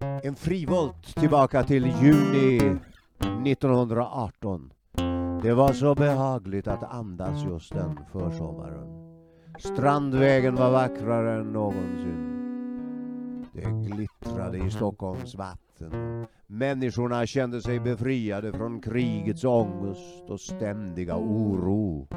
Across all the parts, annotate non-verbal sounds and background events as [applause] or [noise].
En frivolt tillbaka till juni 1918. Det var så behagligt att andas just den försommaren. Strandvägen var vackrare än någonsin. Det glittrade i Stockholms vatten. Människorna kände sig befriade från krigets ångest och ständiga oro.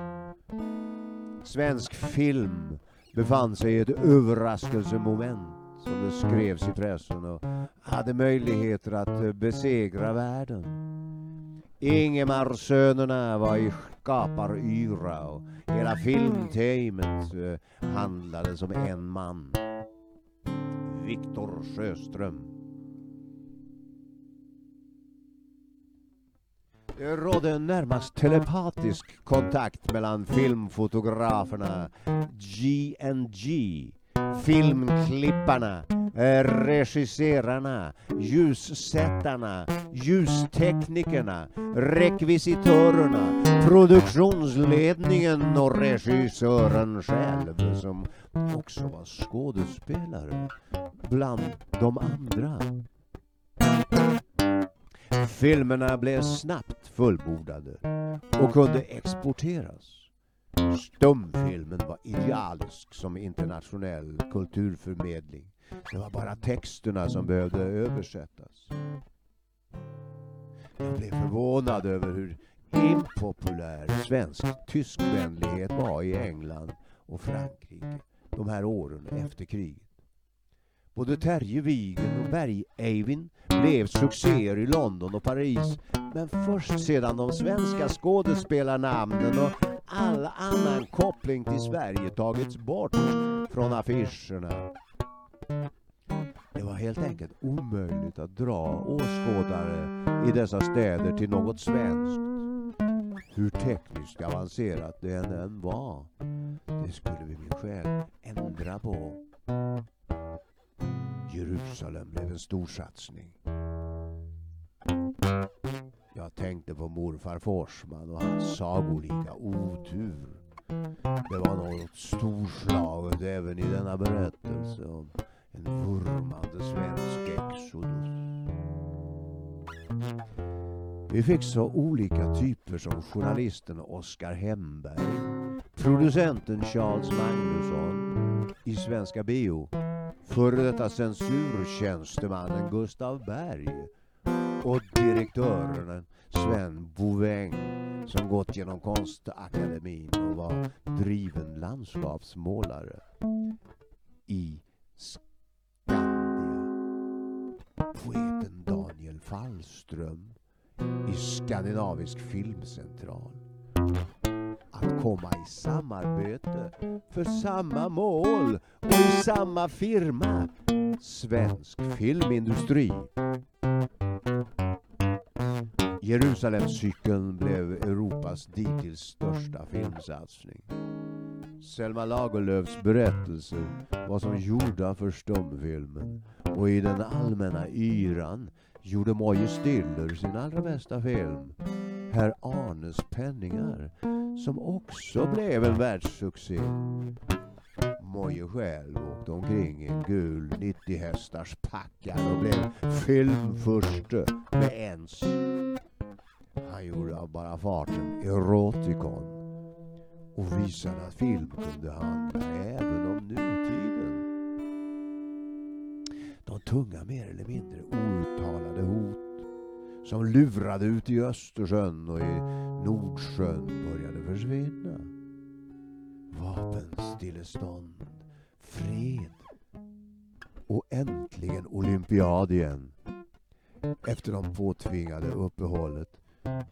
Svensk film befann sig i ett överraskelsemoment som det skrevs i pressen och hade möjligheter att eh, besegra världen. Ingemarsönerna var i skaparyra och hela filmteamet eh, handlade som en man. Viktor Sjöström. Det rådde en närmast telepatisk kontakt mellan filmfotograferna G&G, filmklipparna, eh, regisserarna, ljussättarna, ljusteknikerna, rekvisitörerna, produktionsledningen och regissören själv som också var skådespelare bland de andra. Filmerna blev snabbt fullbordade och kunde exporteras. Stumfilmen var idealisk som internationell kulturförmedling. Det var bara texterna som behövde översättas. Jag blev förvånad över hur impopulär svensk tyskvänlighet var i England och Frankrike de här åren efter kriget. Både Terje Wigen och Berg-Eivin blev succéer i London och Paris. Men först sedan de svenska skådespelarnamnen och all annan koppling till Sverige tagits bort från affischerna. Det var helt enkelt omöjligt att dra åskådare i dessa städer till något svenskt. Hur tekniskt avancerat det än var. Det skulle vi min själ ändra på. Jerusalem blev en stor satsning. Jag tänkte på morfar Forsman och hans sagolika otur. Det var något storslaget även i denna berättelse om en vurmande svensk exodus. Vi fick så olika typer som journalisten Oskar Hemberg, producenten Charles Magnusson i Svenska Bio före detta censurtjänstemannen Gustav Berg direktören Sven Boväng som gått genom Konstakademin och var driven landskapsmålare i Skandia. Poeten Daniel Fallström i Skandinavisk filmcentral att komma i samarbete för samma mål och i samma firma. Svensk filmindustri. Jerusalemscykeln blev Europas dittills största filmsatsning. Selma Lagerlöfs berättelser var som gjorda för stumfilmen och i den allmänna yran gjorde Moje Stiller sin allra bästa film, Herr Arnes penningar, som också blev en världssuccé. Moje själv åkte omkring i en gul 90 hästars packan och blev filmfurste med ens. Han gjorde av bara farten erotikon och visade att film kunde handla även om nutiden. De tunga mer eller mindre outtalade hot som lurade ut i Östersjön och i Nordsjön började försvinna. Vapenstillestånd, fred och äntligen olympiad igen. Efter de påtvingade uppehållet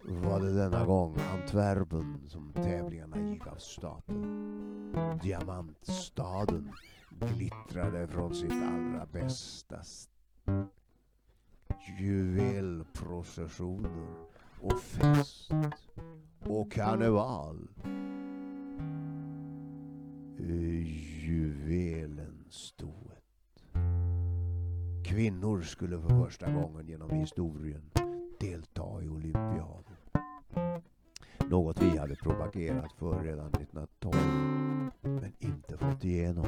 var det denna gång Antwerpen som tävlingarna gick av stapeln. Diamantstaden glittrade från sitt allra bästa. Juvelprocessioner och fest och karneval. Juvelen Juvelenstoet. Kvinnor skulle för första gången genom historien delta i olympiaden. Något vi hade propagerat för redan 1912 men inte fått igenom.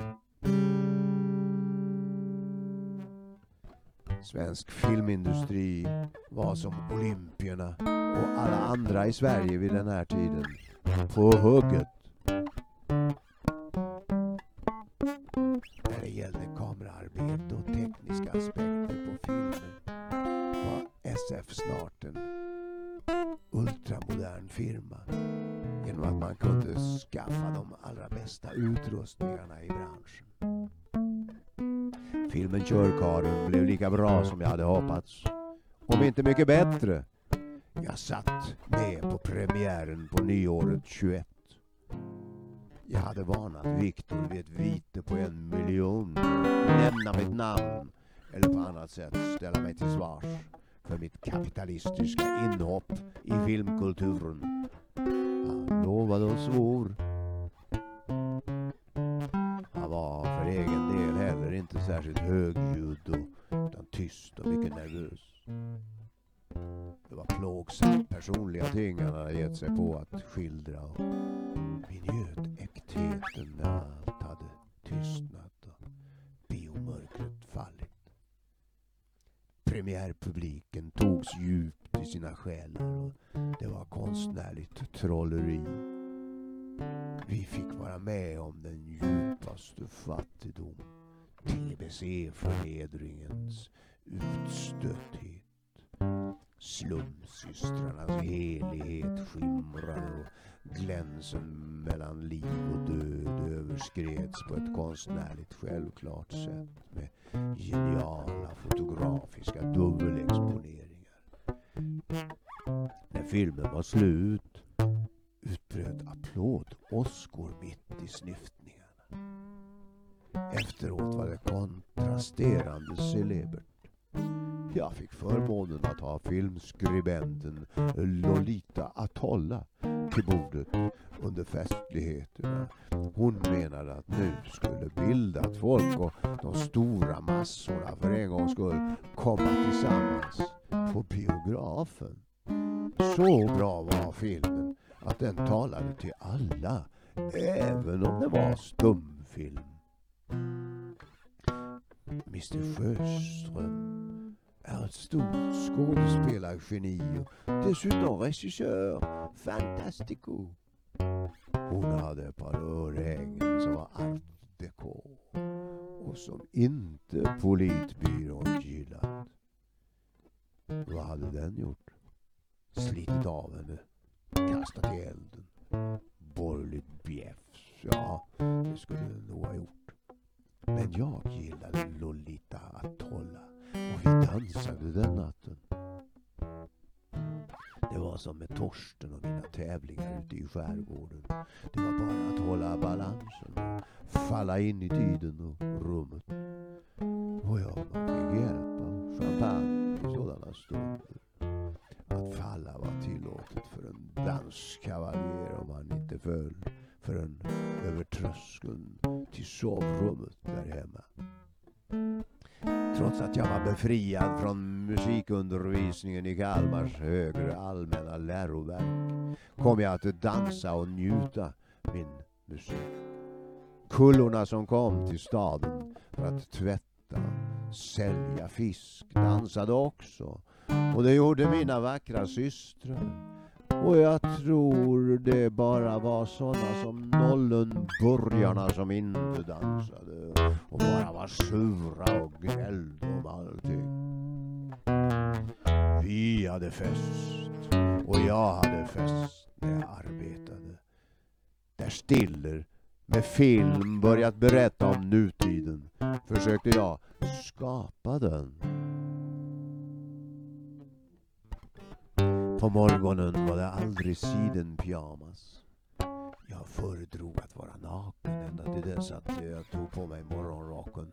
Svensk filmindustri var som olympierna och alla andra i Sverige vid den här tiden på hugget. Utrustningarna i branschen. Filmen Körkaren blev lika bra som jag hade hoppats. Om inte mycket bättre. Jag satt med på premiären på nyåret 21. Jag hade varnat Viktor vid ett vite på en miljon nämna mitt namn eller på annat sätt ställa mig till svars för mitt kapitalistiska inhopp i filmkulturen. Han lovade och svor. Inte särskilt högljudd och, utan tyst och mycket nervös. Det var plågsamt personliga ting han hade gett sig på att skildra och vi njöt äktheten när allt hade tystnat och biomörkret fallit. Premiärpubliken togs djupt i sina själar och det var konstnärligt trolleri. Vi fick vara med om den djupaste fattigdom, TBC-förnedringens utstötthet. Slumsystrarnas helighet skimrade och glänsen mellan liv och död överskreds på ett konstnärligt självklart sätt med geniala fotografiska dubbelexponeringar. När filmen var slut utbröt applådåskor mitt i snyften Efteråt var det kontrasterande celebert. Jag fick förmånen att ha filmskribenten Lolita Atolla till bordet under festligheterna. Hon menade att nu skulle bildat folk och de stora massorna för en gångs skull komma tillsammans på biografen. Så bra var filmen att den talade till alla, även om det var stumfilm. Mr Sjöström är ett stort skådespelargeni och dessutom regissör. Fantastico. Hon hade ett par örhängen som var art deco och som inte politbyrån gillat. Vad hade den gjort? Slitit av henne, kastat i elden. Borgerligt bjäfs, ja, det skulle den nog ha gjort. Men jag gillade Lolita Atolla och vi dansade den natten. Det var som med Torsten och mina tävlingar ute i skärgården. Det var bara att hålla balansen och falla in i tiden och rummet. Och ja, man fick av champagne i sådana stunder. Att falla var tillåtet för en danskavaljer om han inte föll förrän över tröskeln till sovrummet att jag var befriad från musikundervisningen i Kalmars högre allmänna läroverk kom jag att dansa och njuta min musik. Kullorna som kom till staden för att tvätta, sälja fisk dansade också och det gjorde mina vackra systrar. Och jag tror det bara var sådana som Nollenburgarna som inte dansade och bara var sura och gnällde om allting. Typ. Vi hade fest och jag hade fest när jag arbetade. Där Stiller med film börjat berätta om nutiden försökte jag skapa den. På morgonen var det aldrig sidenpyjamas. Jag föredrog att vara naken ända till dess att jag tog på mig morgonrocken.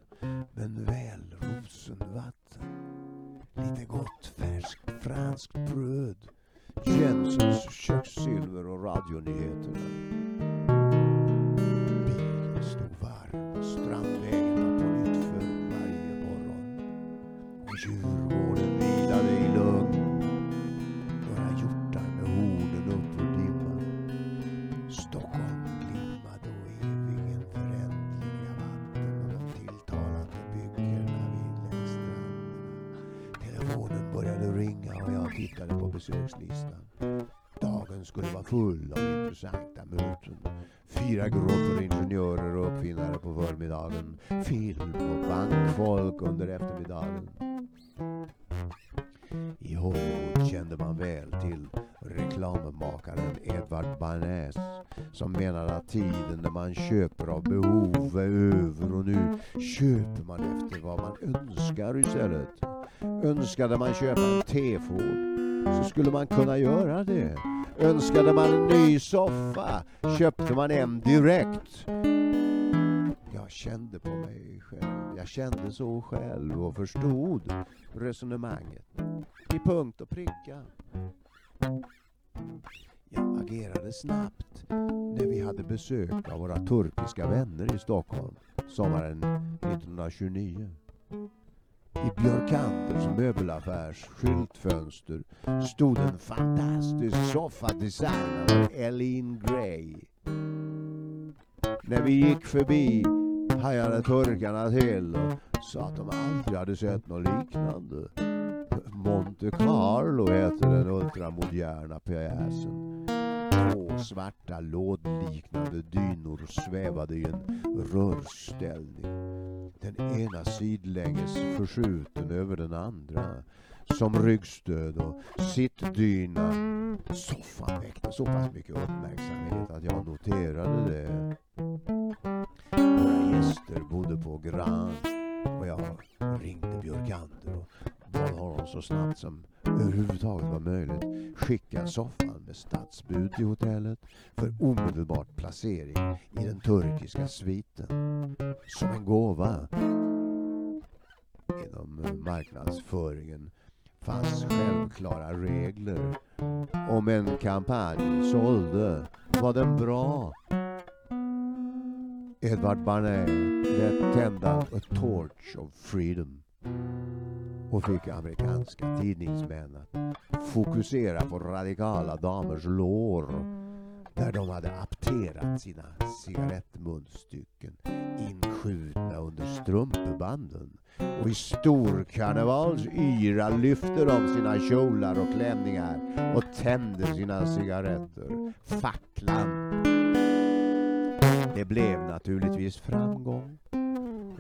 Men väl rosenvatten, lite gott färskt franskt bröd, Jensens kökssilver och radionyheterna. Bilen stod varm och Strandvägen var på nytt för varje morgon. Och djur grupper ingenjörer och uppfinnare på förmiddagen. Film och bankfolk under eftermiddagen. I Hollywood kände man väl till reklammakaren Edvard Barnes som menade att tiden när man köper av behov är över och nu köper man efter vad man önskar istället. Önskade man köpa en T-Ford så skulle man kunna göra det. Önskade man en ny soffa köpte man en direkt. Jag kände på mig själv. Jag kände så själv och förstod resonemanget. I punkt och pricka. Jag agerade snabbt när vi hade besök av våra turkiska vänner i Stockholm sommaren 1929. I Björkanders möbelaffärs skyltfönster stod en fantastisk soffa designad av Eileen Gray. När vi gick förbi hajade turkarna till och sa att de aldrig hade sett något liknande. Monte Carlo heter den ultramoderna pjäsen. Två svarta lådliknande dynor svävade i en rörställning. Den ena sidlänges förskjuten över den andra. Som ryggstöd och sittdyna. Soffan väckte så pass mycket uppmärksamhet att jag noterade det. Våra gäster bodde på Grand och jag ringde Björkander och bad honom så snabbt som överhuvudtaget var möjligt skicka soffan med stadsbud till hotellet för omedelbart placering i den turkiska sviten. Som en gåva. Inom eh, marknadsföringen fanns självklara regler. Om en kampanj sålde var den bra. Edvard Barnet lät tända A Torch of Freedom och fick amerikanska tidningsmän att fokusera på radikala damers lår där de hade apterat sina cigarettmunstycken inskjutna under strumpbanden och i stor karnevalsyra lyfte de sina kjolar och klänningar och tände sina cigaretter. Facklan. Det blev naturligtvis framgång.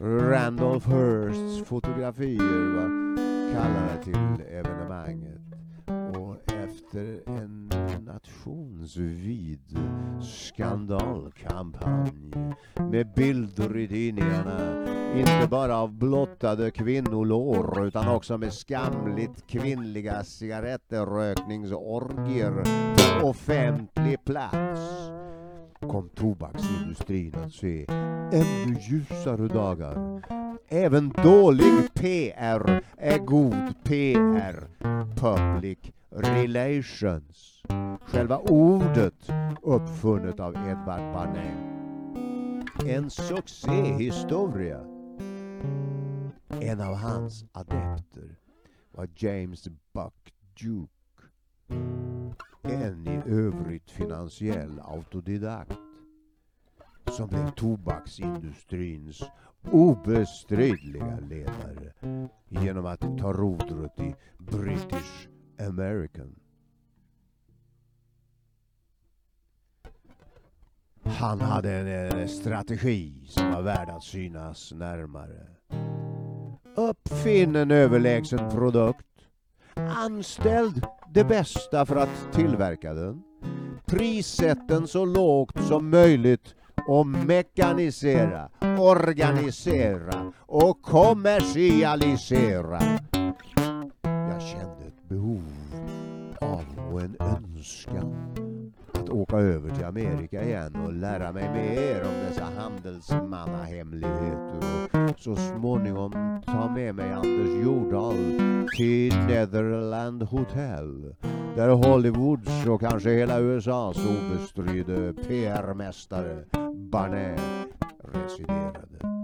Randolph Hearsts fotografier var kallade till evenemanget. Och efter en nationsvid skandalkampanj med bilder i tidningarna inte bara av blottade kvinnolår utan också med skamligt kvinnliga cigarettrökningsorgier på offentlig plats kom tobaksindustrin att se ännu ljusare dagar. Även dålig PR är god PR. Public Relations. Själva ordet uppfunnet av Edvard Barnet. En succéhistoria. En av hans adepter var James Buck Duke. En i övrigt finansiell autodidakt som blev tobaksindustrins obestridliga ledare genom att ta rodret i British American. Han hade en strategi som var värd att synas närmare. Uppfinn en överlägsen produkt. Anställd det bästa för att tillverka den. Prissätt den så lågt som möjligt och mekanisera, organisera och kommersialisera. Jag kände ett behov av och en önskan åka över till Amerika igen och lära mig mer om dessa handelsmannahemligheter och så småningom ta med mig Anders Jordahl till Netherland Hotel där Hollywoods och kanske hela USAs obestridde PR-mästare Barnet residerade.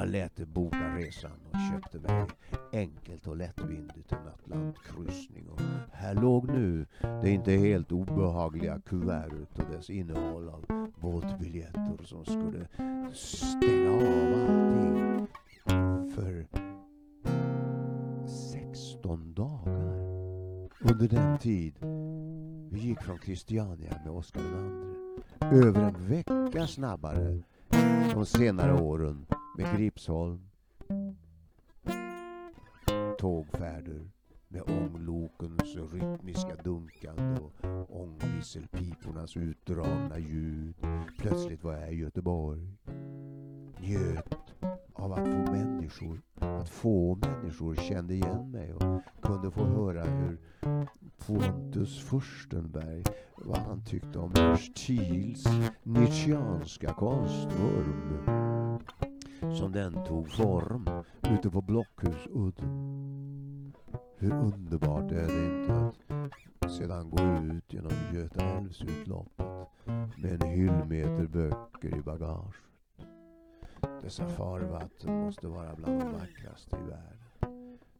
Jag lät boka resan och köpte mig enkelt och lättvindigt en Atlantkryssning. Och här låg nu det inte helt obehagliga kuvertet och dess innehåll av båtbiljetter som skulle stänga av allting. För 16 dagar under den tid vi gick från Christiania med Oscar II. Över en vecka snabbare de senare åren med Gripsholm. Tågfärder med ånglokens rytmiska dunkande och ångvisselpipornas utdragna ljud. Plötsligt var jag i Göteborg. Njöt av att få människor, att få människor kände igen mig och kunde få höra hur Pontus Furstenberg, vad han tyckte om Ernst Thiels nietzscheanska konstform Mm. som den tog form ute på Blockhusudden. Hur underbart är det inte att sedan gå ut genom Götaälvsutloppet med en hyllmeter böcker i bagaget. Dessa farvatten måste vara bland de vackraste i världen.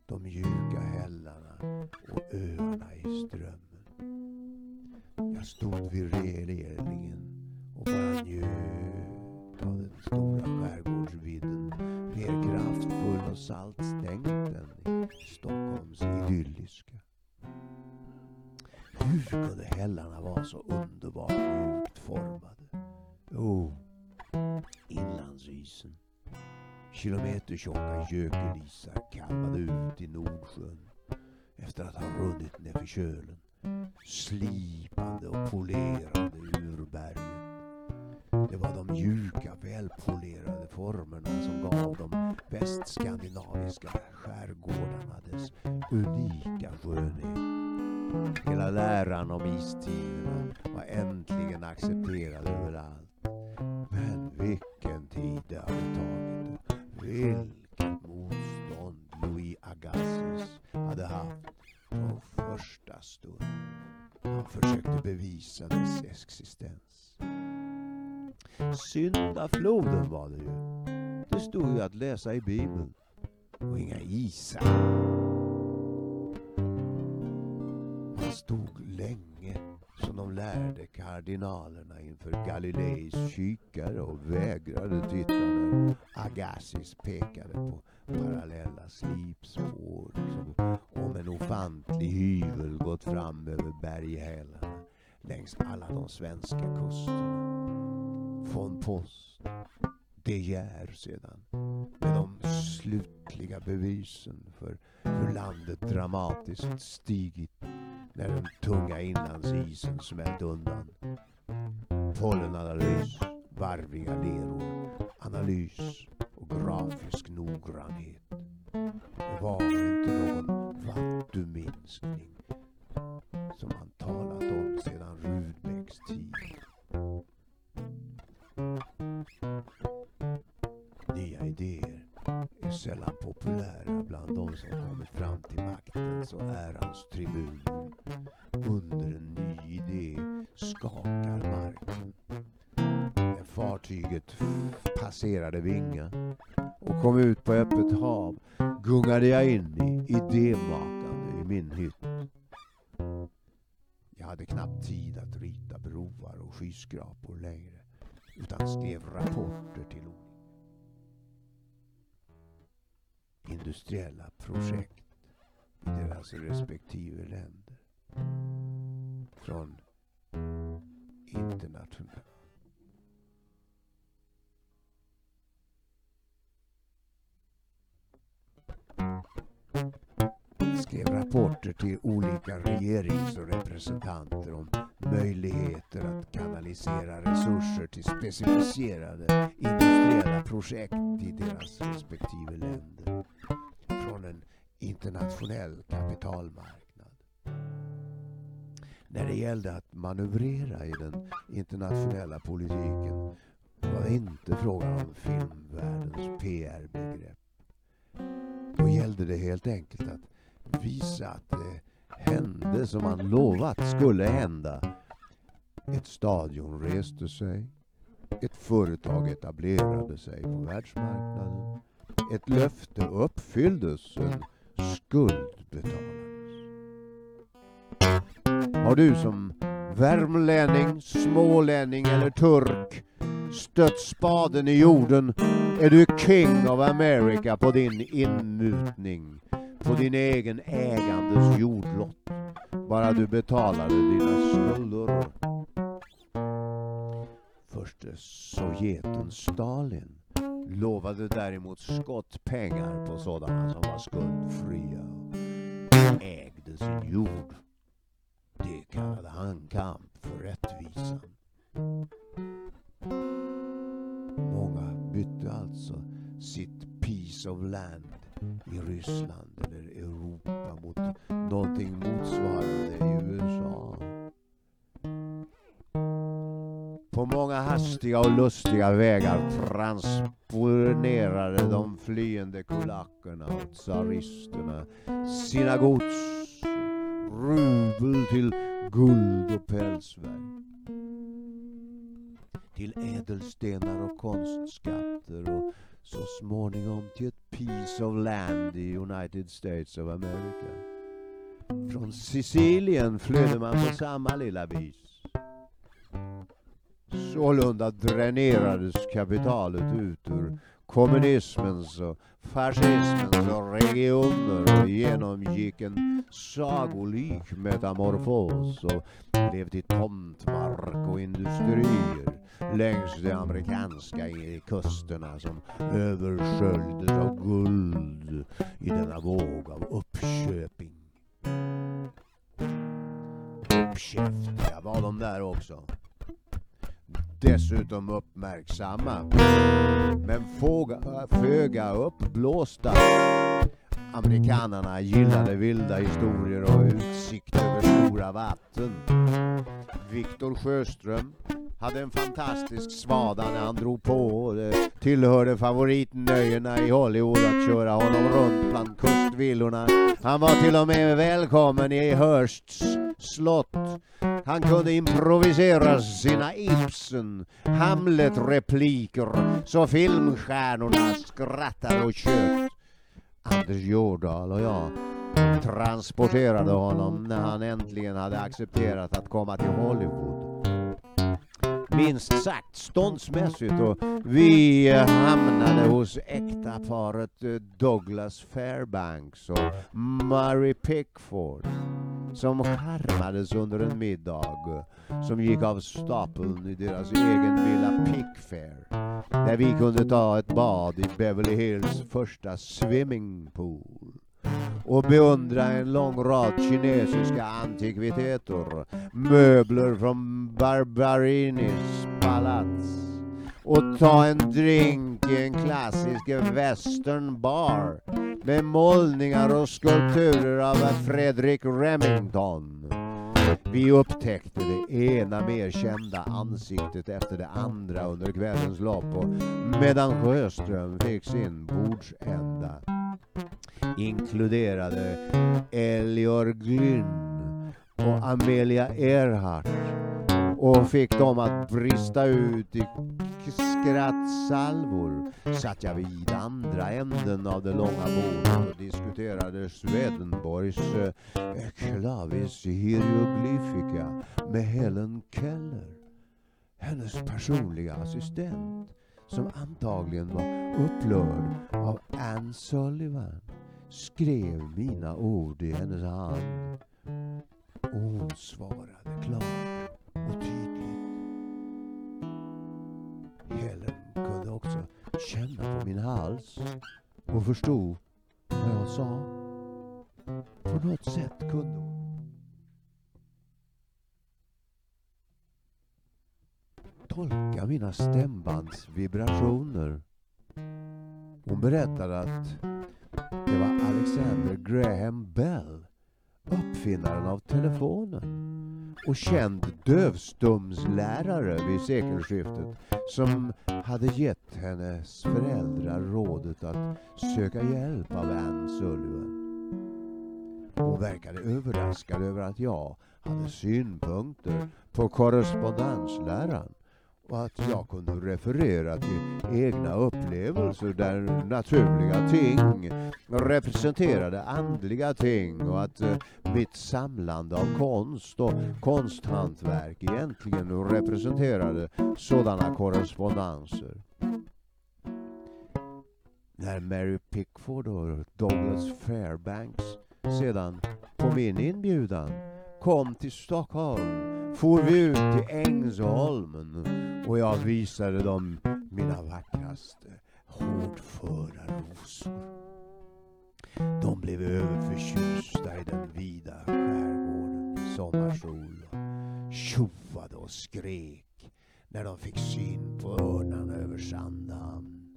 De mjuka hällarna och öarna i strömmen. Jag stod vid releringen och bara njöt trots allt stängt den i Stockholms idylliska. Hur kunde hällarna vara så underbart mjukt formade? Jo, oh, inlandsisen. Kilometertjocka gökelisar kalvade ut i Nordsjön efter att ha runnit nerför kölen. Slipande och polerande urbergen. Det var de mjuka, välpolerade formerna som gav de västskandinaviska skärgårdarna dess unika skönhet. Hela läran om istiderna var äntligen accepterad överallt. Men vilken tid det hade tagit vilket motstånd Louis Agassiz hade haft från första stund. Han försökte bevisa dess existens. Syndafloden var det ju. Det stod ju att läsa i Bibeln. Och inga isar. Han stod länge som de lärde kardinalerna inför Galileis kikare och vägrade titta när Agassiz pekade på parallella slipspår som om en ofantlig hyvel gått fram över berghälarna längs alla de svenska kusterna. Von Post, De Geer sedan med de slutliga bevisen för hur landet dramatiskt stigit när den tunga inlandsisen smält undan. Pollenanalys, varviga leror, analys och grafisk noggrannhet. Det var inte någon vattuminskning som han industriella projekt i deras respektive länder. Från internationella skrev rapporter till olika regerings och representanter om möjligheter att kanalisera resurser till specificerade industriella projekt i deras respektive länder internationell kapitalmarknad. När det gällde att manövrera i den internationella politiken var det inte frågan om filmvärldens PR-begrepp. Då gällde det helt enkelt att visa att det hände som man lovat skulle hända. Ett stadion reste sig. Ett företag etablerade sig på världsmarknaden. Ett löfte uppfylldes. En skuld betalades. Har du som värmlänning, smålänning eller turk stött spaden i jorden är du king of America på din inmutning på din egen ägandes jordlott. Bara du betalade dina skulder. Förste sovjeten Stalin lovade däremot skottpengar på sådana som var skuldfria och ägde sin jord. Det kallade han kamp för rättvisan. Många bytte alltså sitt piece of land i Ryssland eller Europa mot någonting motsvarande i USA. På många hastiga och lustiga vägar transponerade de flyende kulackerna och tsaristerna sina gods, rubel till guld och pälsverk. Till ädelstenar och konstskatter och så småningom till ett piece of land i United States of America. Från Sicilien flydde man på samma lilla vis. Sålunda dränerades kapitalet ut ur kommunismens och fascismens och regioner och genomgick en sagolik metamorfos och blev till tomtmark och industrier längs de amerikanska kusterna som översköljdes av guld i denna våg av uppköping. Uppkäftiga var de där också dessutom uppmärksamma. Men fåga, föga uppblåsta. Amerikanerna gillade vilda historier och utsikt över stora vatten. Viktor Sjöström hade en fantastisk svada när han drog på. Det tillhörde favoritnöjena i Hollywood att köra honom runt bland kustvillorna. Han var till och med välkommen i Hursts slott. Han kunde improvisera sina Ibsen, Hamlet-repliker så filmstjärnorna skrattade och tjöt. Anders Jordahl och jag transporterade honom när han äntligen hade accepterat att komma till Hollywood minst sagt ståndsmässigt. Och vi hamnade hos äktaparet paret Douglas Fairbanks och Murray Pickford som charmades under en middag eh, som gick av stapeln i deras egen villa Pickfair där vi kunde ta ett bad i Beverly Hills första swimmingpool och beundra en lång rad kinesiska antikviteter, möbler från Barbarinis palats och ta en drink i en klassisk western bar med målningar och skulpturer av Fredrik Remington. Vi upptäckte det ena mer kända ansiktet efter det andra under kvällens lopp och medan Sjöström fick sin bordsända inkluderade Elior Glynn och Amelia Earhart. Och fick dem att brista ut i skrattsalvor satt jag vid andra änden av det långa bordet och diskuterade Swedenborgs eh, Clavis hieroglyphica” med Helen Keller, hennes personliga assistent som antagligen var upprörd av Anne Sullivan skrev mina ord i hennes hand och hon svarade klart och tydligt. Helen kunde också känna på min hals och förstod vad jag sa. På något sätt kunde hon. Tolka mina stämbands vibrationer. Hon berättade att det var Alexander Graham Bell, uppfinnaren av telefonen och känd dövstumslärare vid sekelskiftet som hade gett hennes föräldrar rådet att söka hjälp av Anne Sullivan. Hon verkade överraskad över att jag hade synpunkter på korrespondensläran och att jag kunde referera till egna upplevelser där naturliga ting representerade andliga ting och att eh, mitt samlande av konst och konsthantverk egentligen representerade sådana korrespondenser. När Mary Pickford och Douglas Fairbanks sedan på min inbjudan kom till Stockholm for vi ut till Ängsholmen och jag visade dem mina vackraste hårdföra rosor. De blev överförtjusta i den vida skärgården i sommarsol och tjoade och skrek när de fick syn på örnarna över Sandhamn.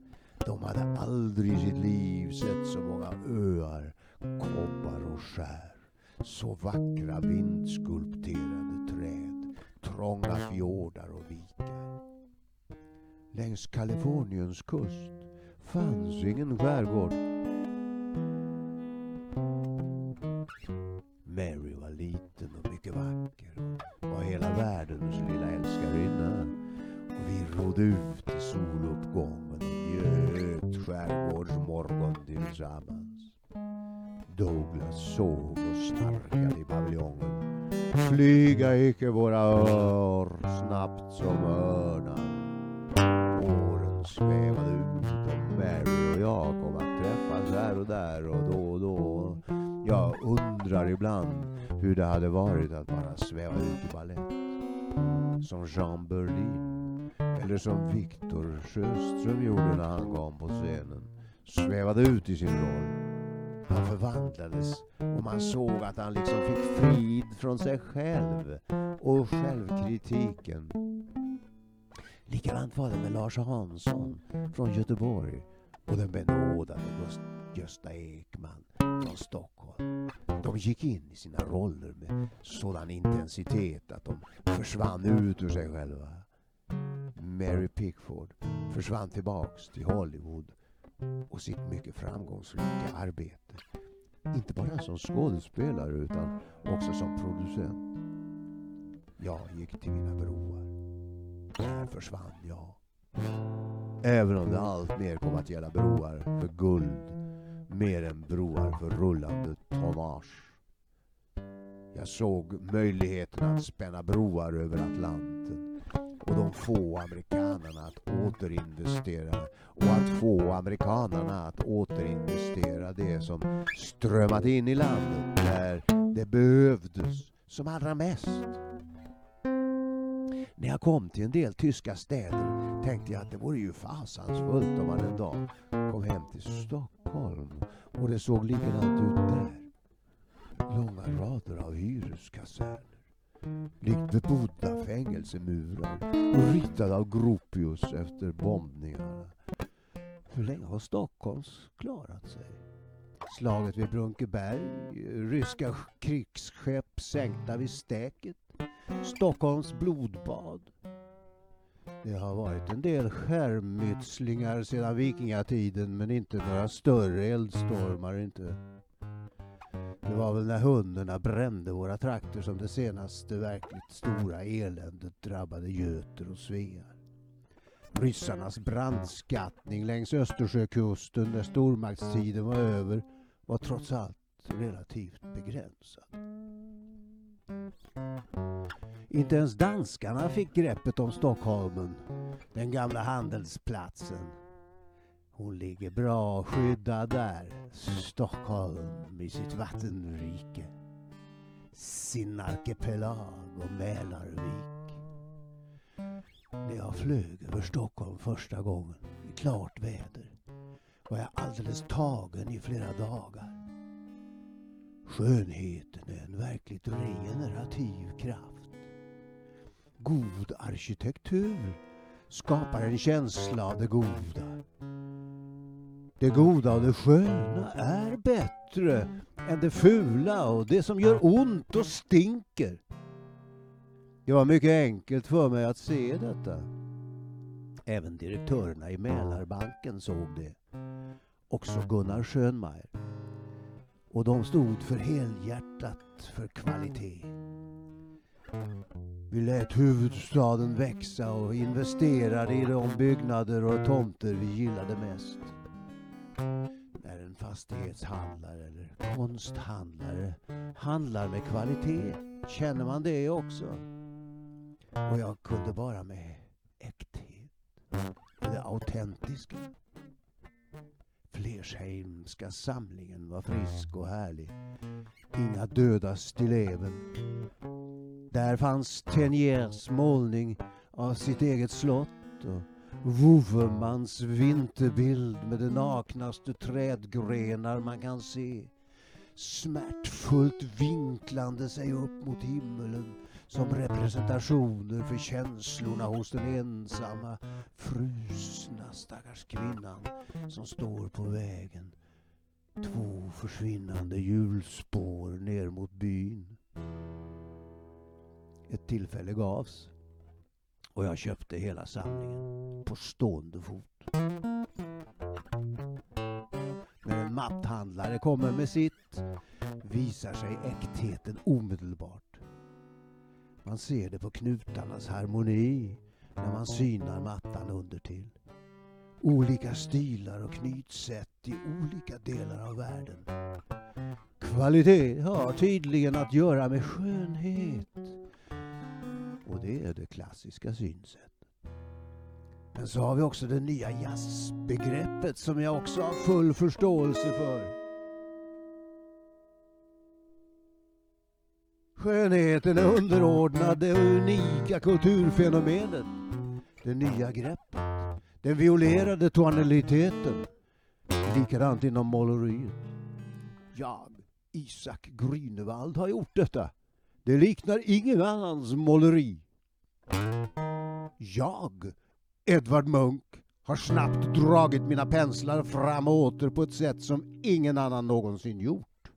De hade aldrig i sitt liv sett så många öar, kobbar och skär. Så vackra vindskulpterade träd, trånga fjordar och vikar. Längs Kaliforniens kust fanns ingen skärgård. Mary var liten och mycket vacker var hela världens lilla älskarinna. Och vi rodde ut i soluppgången och njöt skärgårdsmorgon tillsammans. Douglas sov och snarkade i paviljongen. Flyga icke våra ör snabbt som örnar. Åren svävade ut och Mary och jag kom att träffas här och där och då och då. Jag undrar ibland hur det hade varit att bara sväva ut i ballett. Som Jean Berlin. Eller som Victor Sjöström gjorde när han kom på scenen. Svävade ut i sin roll. Han förvandlades och man såg att han liksom fick frid från sig själv och självkritiken. Likadant var det med Lars Hansson från Göteborg och den benådade Gösta Ekman från Stockholm. De gick in i sina roller med sådan intensitet att de försvann ut ur sig själva. Mary Pickford försvann tillbaks till Hollywood och sitt mycket framgångsrika arbete. Inte bara som skådespelare utan också som producent. Jag gick till mina broar. Där försvann jag. Även om det allt mer kom att gälla broar för guld mer än broar för rullande tonnage. Jag såg möjligheten att spänna broar över Atlanten och de få amerikanerna att återinvestera och att få amerikanerna att återinvestera det som strömmat in i landet där det behövdes som allra mest. När jag kom till en del tyska städer tänkte jag att det vore ju fasansfullt om man en dag kom hem till Stockholm och det såg likadant ut där. Långa rader av hyreskaserner likt bebodda fängelsemurar och ritade av Gropius efter bombningarna. Hur länge har Stockholms klarat sig? Slaget vid Brunkeberg, ryska krigsskepp sänkta vid Stäket, Stockholms blodbad. Det har varit en del skärmytslingar sedan vikingatiden men inte några större eldstormar inte. Det var väl när hundarna brände våra trakter som det senaste verkligt stora eländet drabbade göter och svear. Ryssarnas brandskattning längs Östersjökusten när stormaktstiden var över var trots allt relativt begränsad. Inte ens danskarna fick greppet om Stockholmen, den gamla handelsplatsen. Hon ligger bra skyddad där, Stockholm i sitt vattenrike. Sin arkipelag och Mälarvik. När jag flög över Stockholm första gången i klart väder var jag alldeles tagen i flera dagar. Skönheten är en verkligt regenerativ kraft. God arkitektur skapar en känsla av det goda. Det goda och det sköna är bättre än det fula och det som gör ont och stinker. Det var mycket enkelt för mig att se detta. Även direktörerna i Mälarbanken såg det. Också Gunnar Schönmeier. Och de stod för helhjärtat för kvalitet. Vi lät huvudstaden växa och investerade i de byggnader och tomter vi gillade mest. När en fastighetshandlare eller konsthandlare handlar med kvalitet känner man det också. Och jag kunde bara med äkthet, det autentiska Flersheimska samlingen var frisk och härlig. Inga döda stilleben. Där fanns Teniers målning av sitt eget slott och Wouvermans vinterbild med de naknaste trädgrenar man kan se smärtfullt vinklande sig upp mot himmelen som representationer för känslorna hos den ensamma frusna stackars kvinnan som står på vägen. Två försvinnande hjulspår ner mot byn. Ett tillfälle gavs och jag köpte hela samlingen på stående fot. När en matthandlare kommer med sitt visar sig äktheten omedelbart. Man ser det på knutarnas harmoni när man synar mattan undertill. Olika stilar och knytsätt i olika delar av världen. Kvalitet har tydligen att göra med skönhet. Och det är det klassiska synsättet. Men så har vi också det nya jazzbegreppet som jag också har full förståelse för. Skönheten är underordnad det unika kulturfenomenet. Det nya greppet. Den violerade tonaliteten. Likadant inom måleriet. Jag, Isak Grünewald, har gjort detta. Det liknar ingen annans måleri. Jag, Edvard Munch, har snabbt dragit mina penslar fram och åter på ett sätt som ingen annan någonsin gjort.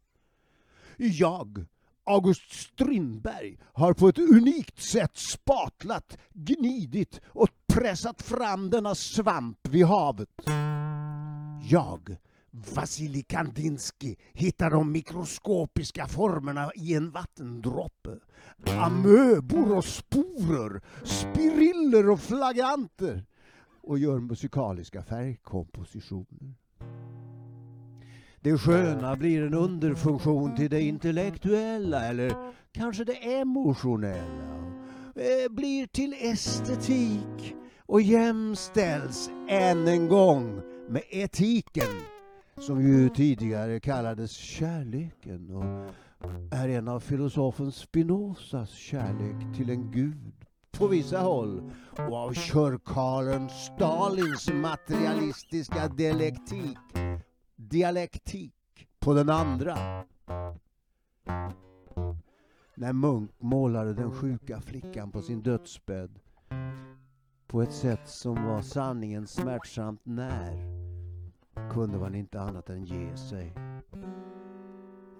Jag, August Strindberg har på ett unikt sätt spatlat, gnidit och pressat fram denna svamp vid havet. Jag, Vasilij Kandinsky, hittar de mikroskopiska formerna i en vattendroppe. Amöbor och sporer, spiriller och flagranter och gör musikaliska färgkompositioner. Det sköna blir en underfunktion till det intellektuella eller kanske det emotionella. Eh, blir till estetik och jämställs än en gång med etiken som ju tidigare kallades kärleken och är en av filosofen Spinozas kärlek till en gud på vissa håll och av körkarlen Stalins materialistiska dialektik dialektik på den andra. När Munk målade den sjuka flickan på sin dödsbädd på ett sätt som var sanningen smärtsamt när kunde man inte annat än ge sig.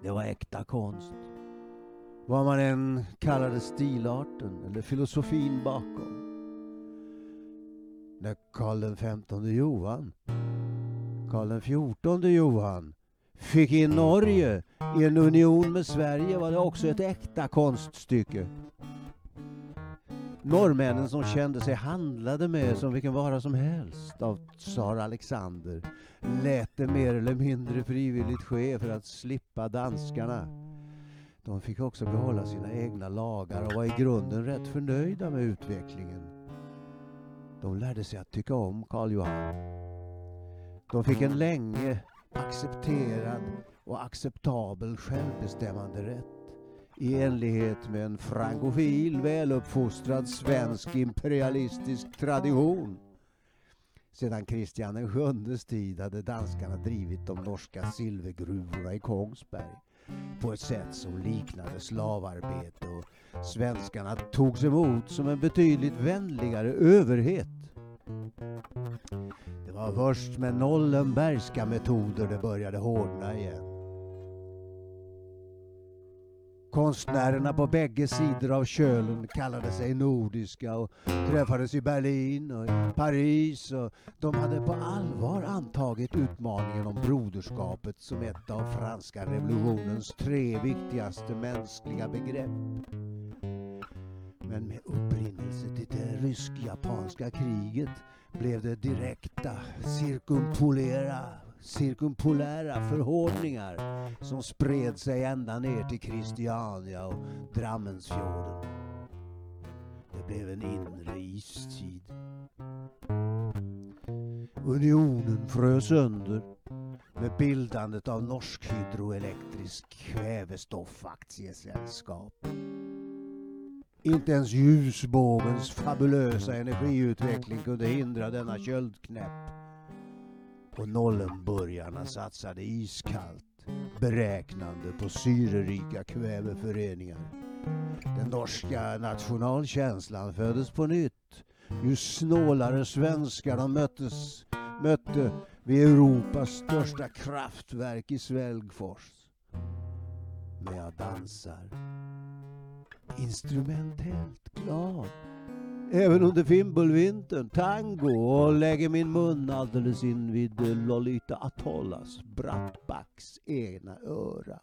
Det var äkta konst. Vad man än kallade stilarten eller filosofin bakom. När Karl XV Johan Karl XIV Johan fick in Norge i en union med Sverige var det också ett äkta konststycke. Norrmännen som kände sig handlade med som vilken vara som helst av tsar Alexander lät det mer eller mindre frivilligt ske för att slippa danskarna. De fick också behålla sina egna lagar och var i grunden rätt förnöjda med utvecklingen. De lärde sig att tycka om Karl Johan. De fick en länge accepterad och acceptabel självbestämmanderätt i enlighet med en frankofil, väluppfostrad svensk imperialistisk tradition. Sedan Kristian VIIs tid hade danskarna drivit de norska silvergruvorna i Kongsberg på ett sätt som liknade slavarbete och svenskarna togs emot som en betydligt vänligare överhet det var först med Nollenbergska metoder det började hårdna igen. Konstnärerna på bägge sidor av kölen kallade sig nordiska och träffades i Berlin och i Paris och de hade på allvar antagit utmaningen om broderskapet som ett av franska revolutionens tre viktigaste mänskliga begrepp. Men med upprinnelse till det rysk-japanska kriget blev det direkta cirkumpolera, cirkumpolära förhårdningar som spred sig ända ner till Christiania och Drammensfjorden. Det blev en inre istid. Unionen frös sönder med bildandet av Norsk Hydroelektrisk Kvävestoffaktiesällskap. Inte ens ljusbågens fabulösa energiutveckling kunde hindra denna köldknäpp. Och Nollenburgarna satsade iskallt, beräknande på syrerika kväveföreningar. Den norska nationalkänslan föddes på nytt. Ju snålare svenskar de möttes, mötte vid Europas största kraftverk i Svälgfors. Men jag dansar instrumentellt glad. Även under fimbulvintern, tango och lägger min mun alldeles invid eh, Lolita Atollas Brattbacks ena öra.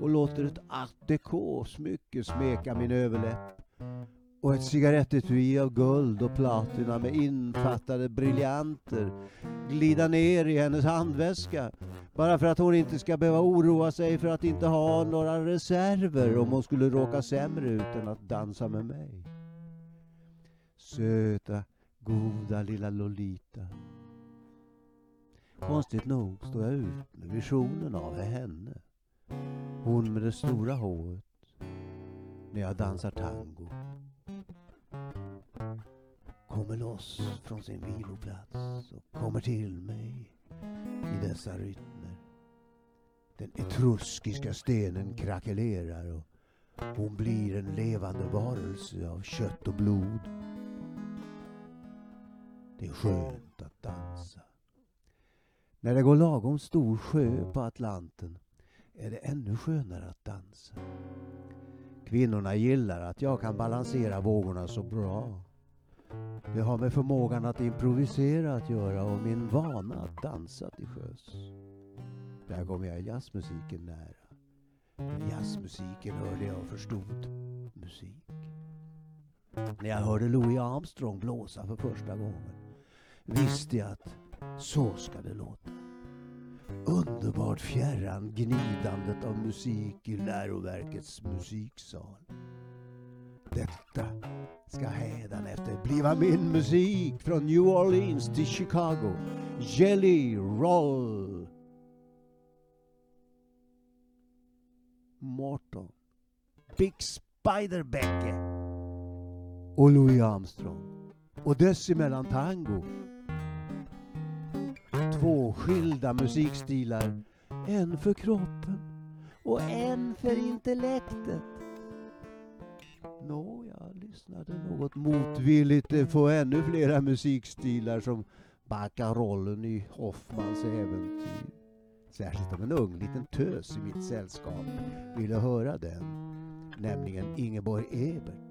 Och låter ett art déco-smycke smeka min överläpp. Och ett cigarettetui av guld och platina med infattade briljanter glida ner i hennes handväska. Bara för att hon inte ska behöva oroa sig för att inte ha några reserver om hon skulle råka sämre ut än att dansa med mig. Söta, goda lilla Lolita. Konstigt nog står jag ut med visionen av henne. Hon med det stora håret. När jag dansar tango. Kommer loss från sin viloplats och kommer till mig i dessa rytmer. Den etruskiska stenen krackelerar och hon blir en levande varelse av kött och blod. Det är skönt att dansa. När det går lagom stor sjö på Atlanten är det ännu skönare att dansa. Kvinnorna gillar att jag kan balansera vågorna så bra. Det har med förmågan att improvisera att göra och min vana att dansa till sjöss. Där kom jag jazzmusiken nära. Med jazzmusiken hörde jag och förstod musik. När jag hörde Louis Armstrong blåsa för första gången Mm. visste jag att så ska det låta. Underbart fjärran gnidandet av musik i läroverkets musiksal. Detta ska hädanefter bliva min musik från New Orleans till Chicago. Jelly Roll. Morton. Big Spiderbecke. Och Louis Armstrong. Och dessemellan tango. Två skilda musikstilar. En för kroppen och en för intellektet. Nå, jag lyssnade något motvilligt på ännu flera musikstilar som backar rollen i Hoffmans äventyr. Särskilt om en ung liten tös i mitt sällskap ville höra den. Nämligen Ingeborg Ebert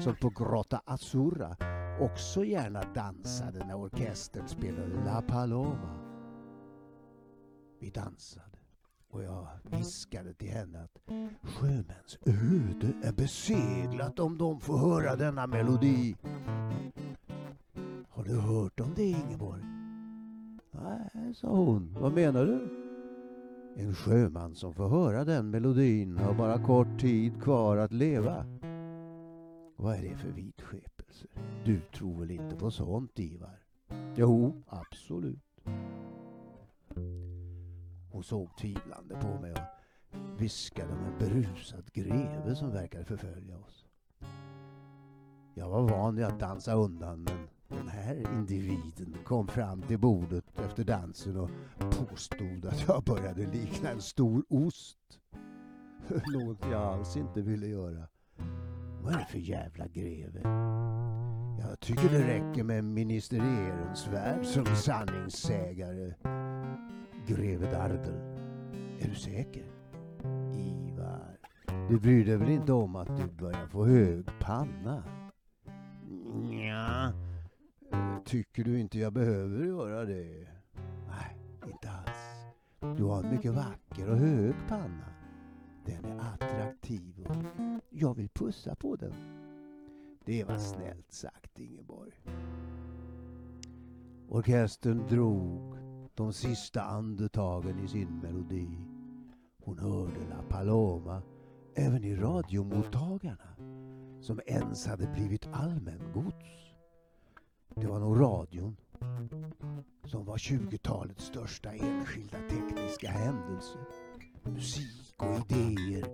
som på Grotta Azzurra också gärna dansade när orkestern spelade La Paloma. Vi dansade och jag viskade till henne att sjömäns öde är beseglat om de får höra denna melodi. Har du hört om det Ingeborg? Nej, sa hon. Vad menar du? En sjöman som får höra den melodin har bara kort tid kvar att leva. Vad är det för vidskepelser? Du tror väl inte på sånt, Ivar? Jo, absolut. Hon såg tvivlande på mig och viskade om en berusad greve som verkade förfölja oss. Jag var van vid att dansa undan men den här individen kom fram till bordet efter dansen och påstod att jag började likna en stor ost. [laughs] Något jag alls inte ville göra. Vad är det för jävla greve? Jag tycker det räcker med minister Ehrensvärd som sanningssägare. Greve Dardel. Är du säker? Ivar, du bryr dig väl inte om att du börjar få hög panna? Ja, tycker du inte jag behöver göra det? Nej, inte alls. Du har en mycket vacker och hög panna. Den är attraktiv och jag vill pussa på den. Det var snällt sagt, Ingeborg. Orkestern drog de sista andetagen i sin melodi. Hon hörde La Paloma även i radiomottagarna som ens hade blivit allmängods. Det var nog radion som var 20-talets största enskilda tekniska händelse. Musik och idéer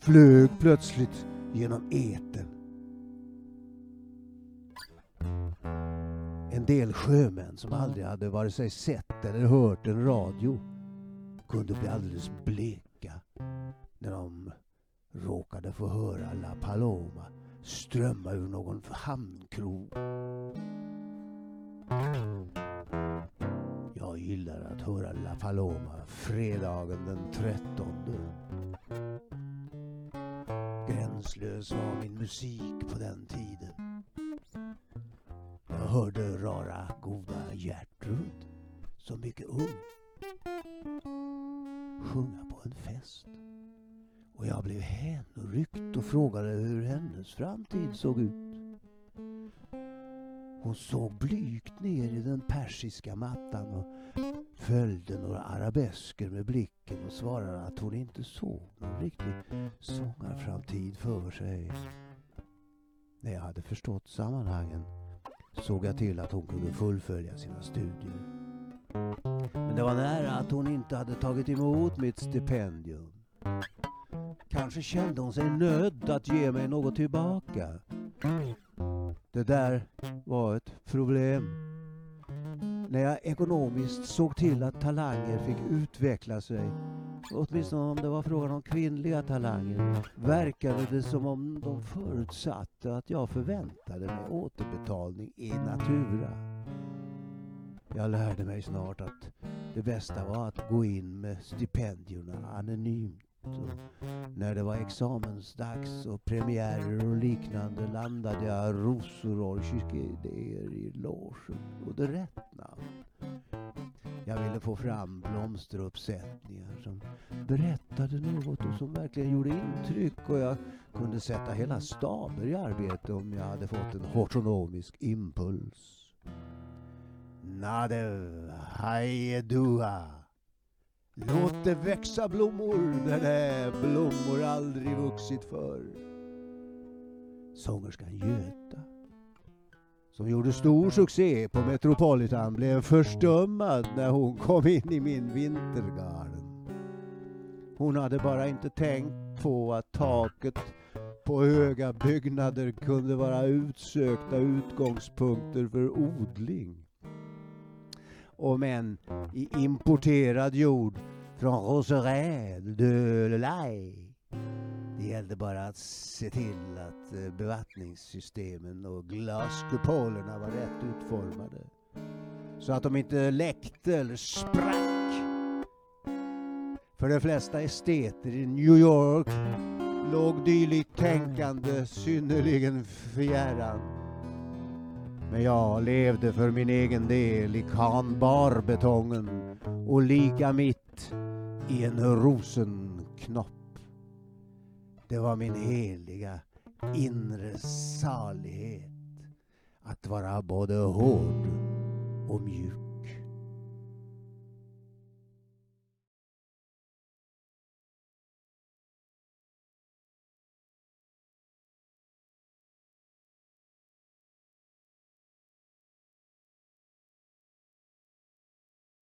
flög plötsligt genom eten. En del sjömän som aldrig hade vare sig sett eller hört en radio kunde bli alldeles bleka när de råkade få höra La Paloma strömma ur någon hamnkrog. Jag gillar att höra La Paloma fredagen den trettonde. Gränslös var min musik på den tiden. Jag hörde rara goda Gertrud, så mycket ung, sjunga på en fest. Och jag blev hänryckt och frågade hur hennes framtid såg ut. Hon såg blygt ner i den persiska mattan och följde några arabesker med blicken och svarade att hon inte såg någon riktig sångarframtid för sig. När jag hade förstått sammanhangen såg jag till att hon kunde fullfölja sina studier. Men det var nära att hon inte hade tagit emot mitt stipendium. Kanske kände hon sig nödd att ge mig något tillbaka. Det där var ett problem. När jag ekonomiskt såg till att talanger fick utveckla sig, åtminstone om det var frågan om kvinnliga talanger, verkade det som om de förutsatte att jag förväntade mig återbetalning i natura. Jag lärde mig snart att det bästa var att gå in med stipendierna anonymt när det var examensdags och premiärer och liknande landade jag rosor och orkidéer i logen under rätt namn. Jag ville få fram blomsteruppsättningar som berättade något och som verkligen gjorde intryck och jag kunde sätta hela staber i arbete om jag hade fått en hortonomisk impuls. Nadev hajedua Låt det växa blommor där det blommor aldrig vuxit förr. Sångerskan Göta, som gjorde stor succé på Metropolitan, blev förstummad när hon kom in i min vintergarden. Hon hade bara inte tänkt på att taket på höga byggnader kunde vara utsökta utgångspunkter för odling om än i importerad jord från Roserä de Lay. Det gällde bara att se till att eh, bevattningssystemen och glaskupolerna var rätt utformade. Så att de inte läckte eller sprack. För de flesta esteter i New York låg dylikt tänkande synnerligen fjärran men jag levde för min egen del i kanbarbetongen och lika mitt i en rosenknopp. Det var min heliga inre salighet att vara både hård och mjuk.